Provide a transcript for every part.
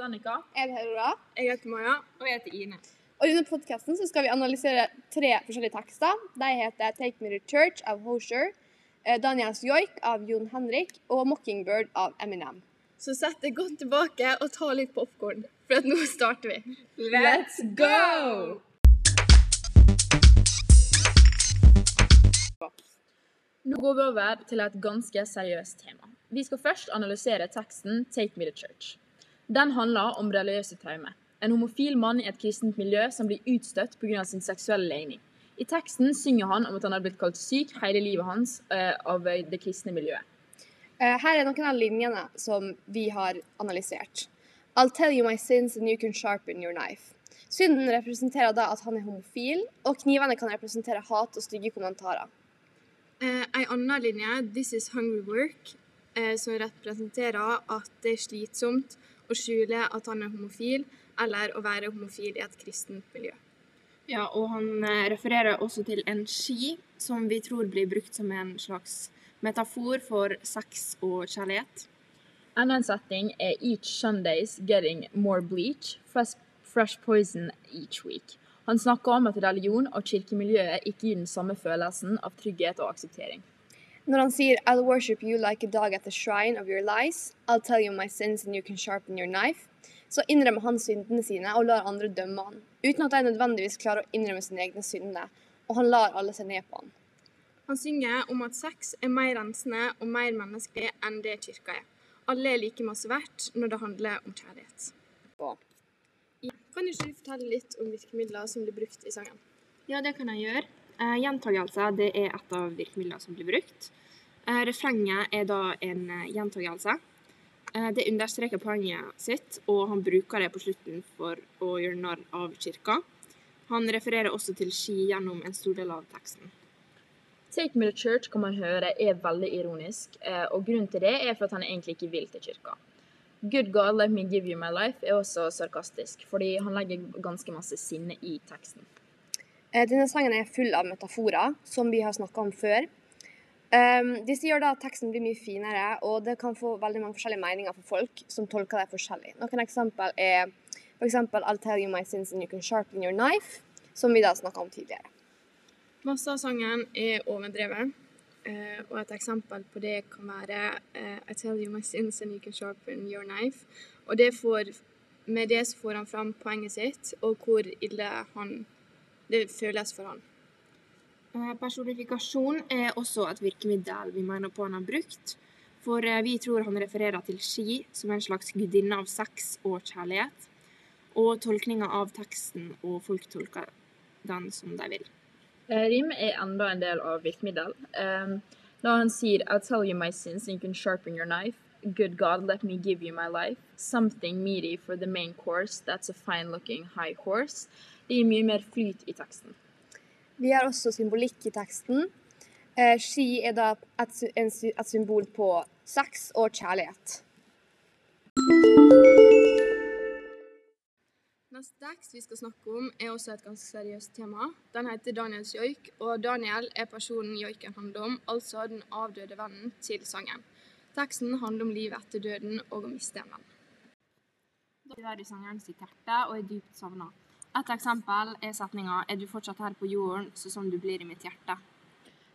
heter Annika. Jeg heter Aurora. Jeg heter Maja. Og jeg heter Ine. Og I denne podkasten skal vi analysere tre forskjellige tekster. De heter 'Take Me to Church' av Hosher, eh, 'Daniels Joik' av Jon Henrik og 'Mockingbird' av Eminem. Så sett deg godt tilbake og ta litt popkorn, for at nå starter vi. Let's go! Nå går vi over til et ganske seriøst tema. Vi skal først analysere teksten 'Take me to church'. Den handler om religiøse traumer. En homofil mann i et kristent miljø som blir utstøtt pga. sin seksuelle legning. I teksten synger han om at han har blitt kalt syk hele livet hans eh, av det kristne miljøet. Eh, Her er noen av linjene som vi har analysert. I'll tell you my sins and you can sharpen your knife. Synden representerer da at han er homofil, og knivene kan representere hat og stygge kommentarer. Eh, en annen linje, 'This is hungry work', eh, som representerer at det er slitsomt å skjule at han er homofil, eller å være homofil i et kristent miljø. Ja, og han eh, refererer også til en ski, som vi tror blir brukt som en slags metafor for sex og kjærlighet. Enda en setning er 'Each Sundays getting more bleach, fresh, fresh poison each week'. Han snakker om at religion og kirkemiljøet ikke gir den samme følelsen av trygghet og akseptering. Når han sier 'I'll worship you like a dog at the shrine of your lies', 'I'll tell you my sins and you can sharpen your knife', så innrømmer han syndene sine og lar andre dømme han, uten at de nødvendigvis klarer å innrømme sine egne synder, og han lar alle se ned på han. Han synger om at sex er mer rensende og mer menneskelig enn det kirka er. Alle er like masse verdt når det handler om kjærlighet. Kan ikke du fortelle litt om virkemidler som blir brukt i sangen? Ja, det kan jeg gjøre. Eh, gjentagelse det er et av virkemidlene som blir brukt. Eh, refrenget er da en eh, gjentagelse. Eh, det understreker poenget sitt, og han bruker det på slutten for å gjøre narr av kirka. Han refererer også til ski gjennom en stor del av teksten. 'Take Me to Church' kan man høre er veldig ironisk, eh, og grunnen til det er for at han egentlig ikke vil til kirka. 'Good God, let me give you my life' er også sarkastisk, fordi han legger ganske masse sinne i teksten. Eh, Denne sangen er full av metaforer, som vi har snakka om før. Um, de sier da at teksten blir mye finere, og det kan få veldig mange forskjellige meninger for folk som tolker det forskjellig. Noen eksempel er f.eks. 'I'll tell you my sins and you can sharpen your knife', som vi da snakka om tidligere. Masse av sangen er overdrevet, eh, og et eksempel på det kan være eh, I tell you my sins and you can sharpen your knife. Og det får, med det så får han fram poenget sitt, og hvor ille han, det føles for han. Eh, Personifikasjon er også et virkemiddel vi mener på han har brukt. For eh, vi tror han refererer til ski som en slags gudinne av sex og kjærlighet. Og tolkninga av teksten, og folk tolker den som de vil. Eh, Rim er enda en del av virkemiddel. Um, da han sier 'I'll tell you my sins you can sharpen your knife', 'Good God, let me give you my life', 'Something meaty for the main course', 'That's a fine looking high horse'. Det gir mye mer flyt i teksten. Vi har også symbolikk i teksten. Eh, ski er da et, symbol på sex og kjærlighet. Neste tekst vi skal snakke om, er også et ganske seriøst tema. Den heter Daniels joik, og Daniel er personen joiken handler om, altså den avdøde vennen til sangen. Teksten handler om livet etter døden og å miste en venn. Det er i sangeren sitt hjerte og er dypt savna. Et eksempel er setninga 'Er du fortsatt her på jorden, så som du blir i mitt hjerte'.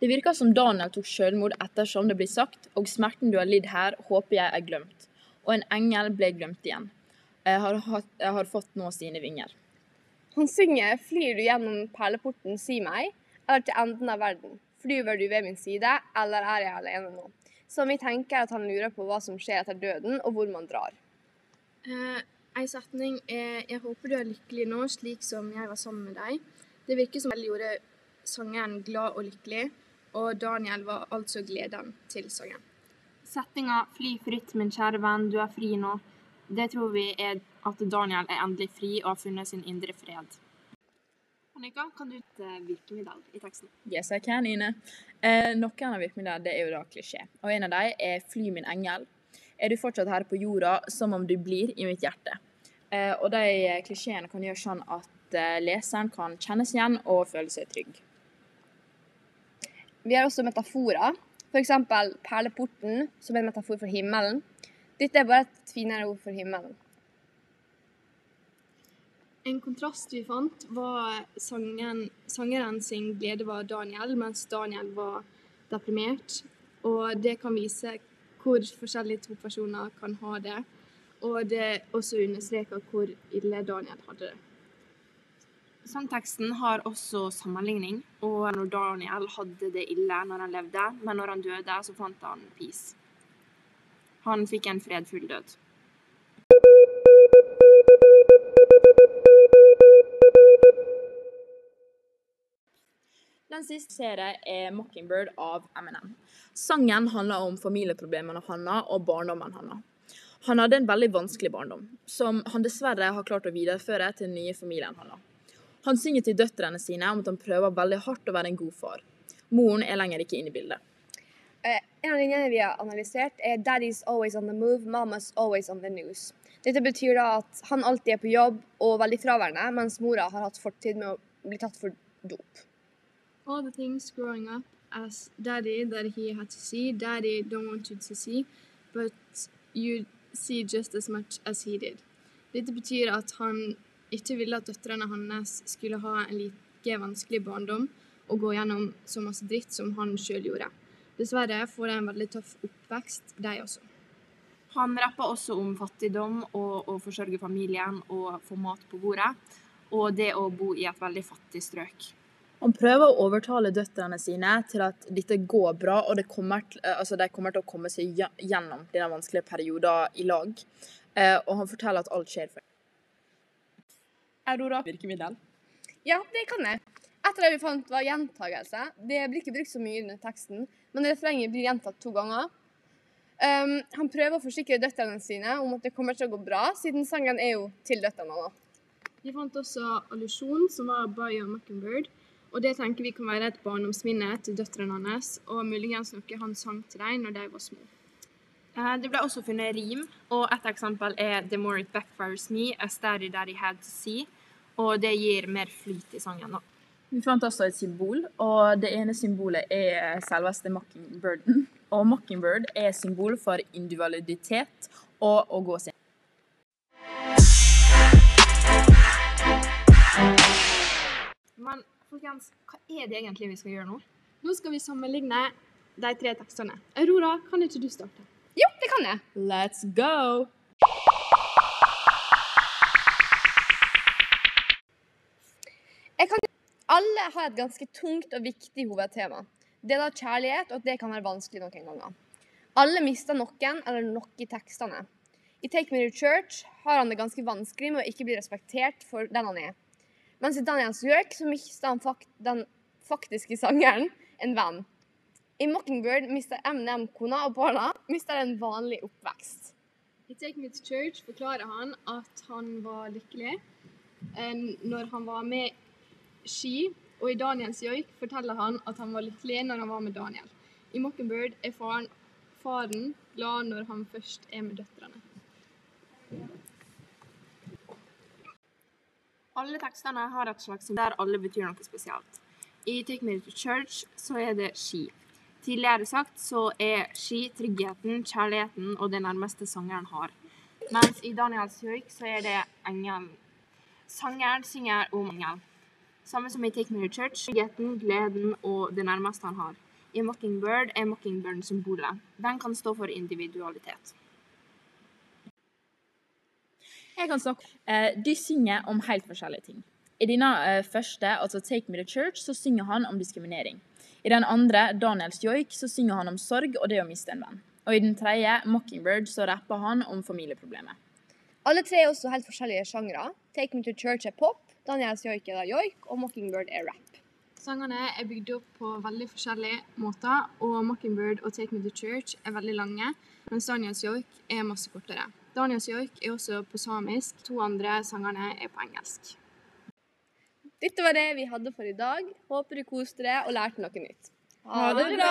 Det virker som Daniel tok selvmord ettersom det blir sagt, og smerten du har lidd her, håper jeg er glemt. Og en engel ble glemt igjen. Jeg har, hatt, jeg har fått nå sine vinger. Han synger 'Flyr du gjennom perleporten, si meg', eller 'Til enden av verden'. Flyver du ved min side, eller er jeg alene nå? Så vi tenker at han lurer på hva som skjer etter døden, og hvor man drar. Eh, en setning er 'Jeg håper du er lykkelig nå, slik som jeg var sammen med deg'. Det virker som det gjorde sangeren glad og lykkelig, og Daniel var altså gleden til sangen. Setninga 'Fly fritt, min kjære venn, du er fri nå', det tror vi er at Daniel er endelig fri og har funnet sin indre fred. Annika, kan du eh, virkemiddel i teksten? Yes, I can, Ine. Eh, noen av virkemidlene er jo da klisjé. Og en av dem er 'Fly min engel'. Er du fortsatt her på jorda som om du blir i mitt hjerte? Eh, og de klisjeene kan gjøre sånn at eh, leseren kan kjennes igjen og føle seg trygg. Vi har også metaforer. F.eks. perleporten, som er en metafor for himmelen. Dette er bare et finere ord for himmelen. En kontrast vi fant, var sangen, sangeren sin glede var Daniel, mens Daniel var deprimert. Og det kan vise hvor forskjellige to personer kan ha det. Og det også understreker hvor ille Daniel hadde det. Sangteksten har også sammenligning, og når Daniel hadde det ille når han levde, men når han døde, så fant han peace. Han fikk en fredfull død. Den siste serien er 'Mockingbird' av Eminem. Sangen handler om familieproblemene Hanna og barndommen Hanna. Han hadde en veldig vanskelig barndom, som han dessverre har klart å videreføre til den nye familien Hanna. Han synger til døtrene sine om at han prøver veldig hardt å være en god far. Moren er lenger ikke inne i bildet. Eh, en av linjene vi har analysert, er 'Daddy's always on the move, mama's always on the news'. Dette betyr da at han alltid er på jobb og veldig fraværende, mens mora har hatt fortid med å bli tatt for dop. All the things growing up as daddy that he had to see, daddy don't want you to see, but you see just as much as he did. Dette betyr at han ikke ville at døtrene hans skulle ha en like vanskelig barndom og gå gjennom så masse dritt som han sjøl gjorde. Dessverre får de en veldig tøff oppvekst, de også. Han rappa også om fattigdom og å forsørge familien og få mat på bordet, og det å bo i et veldig fattig strøk. Han prøver å overtale døtrene sine til at dette går bra, og det kommer til, eh, altså de kommer til å komme seg gjennom denne vanskelige perioden i lag. Eh, og han forteller at alt skjer for Aurora virkemiddel. Ja, det kan jeg. Et av det vi fant, var gjentagelse. Det blir ikke brukt så mye under teksten, men refrenget blir gjentatt to ganger. Um, han prøver å forsikre døtrene sine om at det kommer til å gå bra, siden sangen er jo til døtrene. Vi fant også allusjon, som var By Your Mockingbird. Og det tenker vi kan være et barndomsminne til døtrene hans, og muligens noe han sang til dem når de var små. Eh, Det ble også funnet rim, og et eksempel er The more it backfires me, a Study That I had to see. Og det gir mer flyt i sangen. da. Vi fant også et symbol, og det ene symbolet er selveste mockingbirden. Og mockingbird er symbol for individualitet og å gå sin folkens, hva er det egentlig vi skal gjøre nå? Nå skal vi sammenligne de tre tekstene. Aurora, kan ikke du starte? Jo, det kan jeg. Let's go! jeg kan... Alle har et ganske tungt og viktig hovedtema. Det er da kjærlighet, og at det kan være vanskelig noen ganger. Alle mister noen eller noe i tekstene. I Take Me to Church har han det ganske vanskelig med å ikke bli respektert for den han er. Mens i Daniels York så mista han fakt den faktiske sangeren en venn. I Mockingbird mister Eminem kona, og barna mister en vanlig oppvekst. I Take Me to Church forklarer han at han var lykkelig eh, når han var med Ski, og i Daniels joik forteller han at han var lykkelig når han var med Daniel. I Mockingbird er faren, faren glad når han først er med døtrene. Alle tekstene har et slags der alle betyr noe spesielt. I Take Me to Church så er det ski. Tidligere sagt så er ski tryggheten, kjærligheten og det nærmeste sangeren har. Mens i Daniels joik så er det engelen. Sangeren synger om engel. Samme som i Take Me to Church, tryggheten, gleden og det nærmeste han har. I Mockingbird er Mockingbird symbolet. Den kan stå for individualitet. Jeg kan snakke. Eh, de synger om helt forskjellige ting. I denne eh, første, altså Take Me to Church, så synger han om diskriminering. I den andre, Daniels joik, så synger han om sorg og det å miste en venn. Og i den tredje, Mockingbird, så rapper han om familieproblemet. Alle tre er også helt forskjellige sjangre. Take Me to Church er pop, Daniels joik er da joik, og Mockingbird er rap. Sangene er bygd opp på veldig forskjellige måter, og Mockingbird og Take Me to Church er veldig lange, mens Daniels joik er masse kortere. Daniels joik er også på samisk, to andre sangerne er på engelsk. Dette var det vi hadde for i dag. Håper du koste deg og lærte noe nytt. Ha det bra!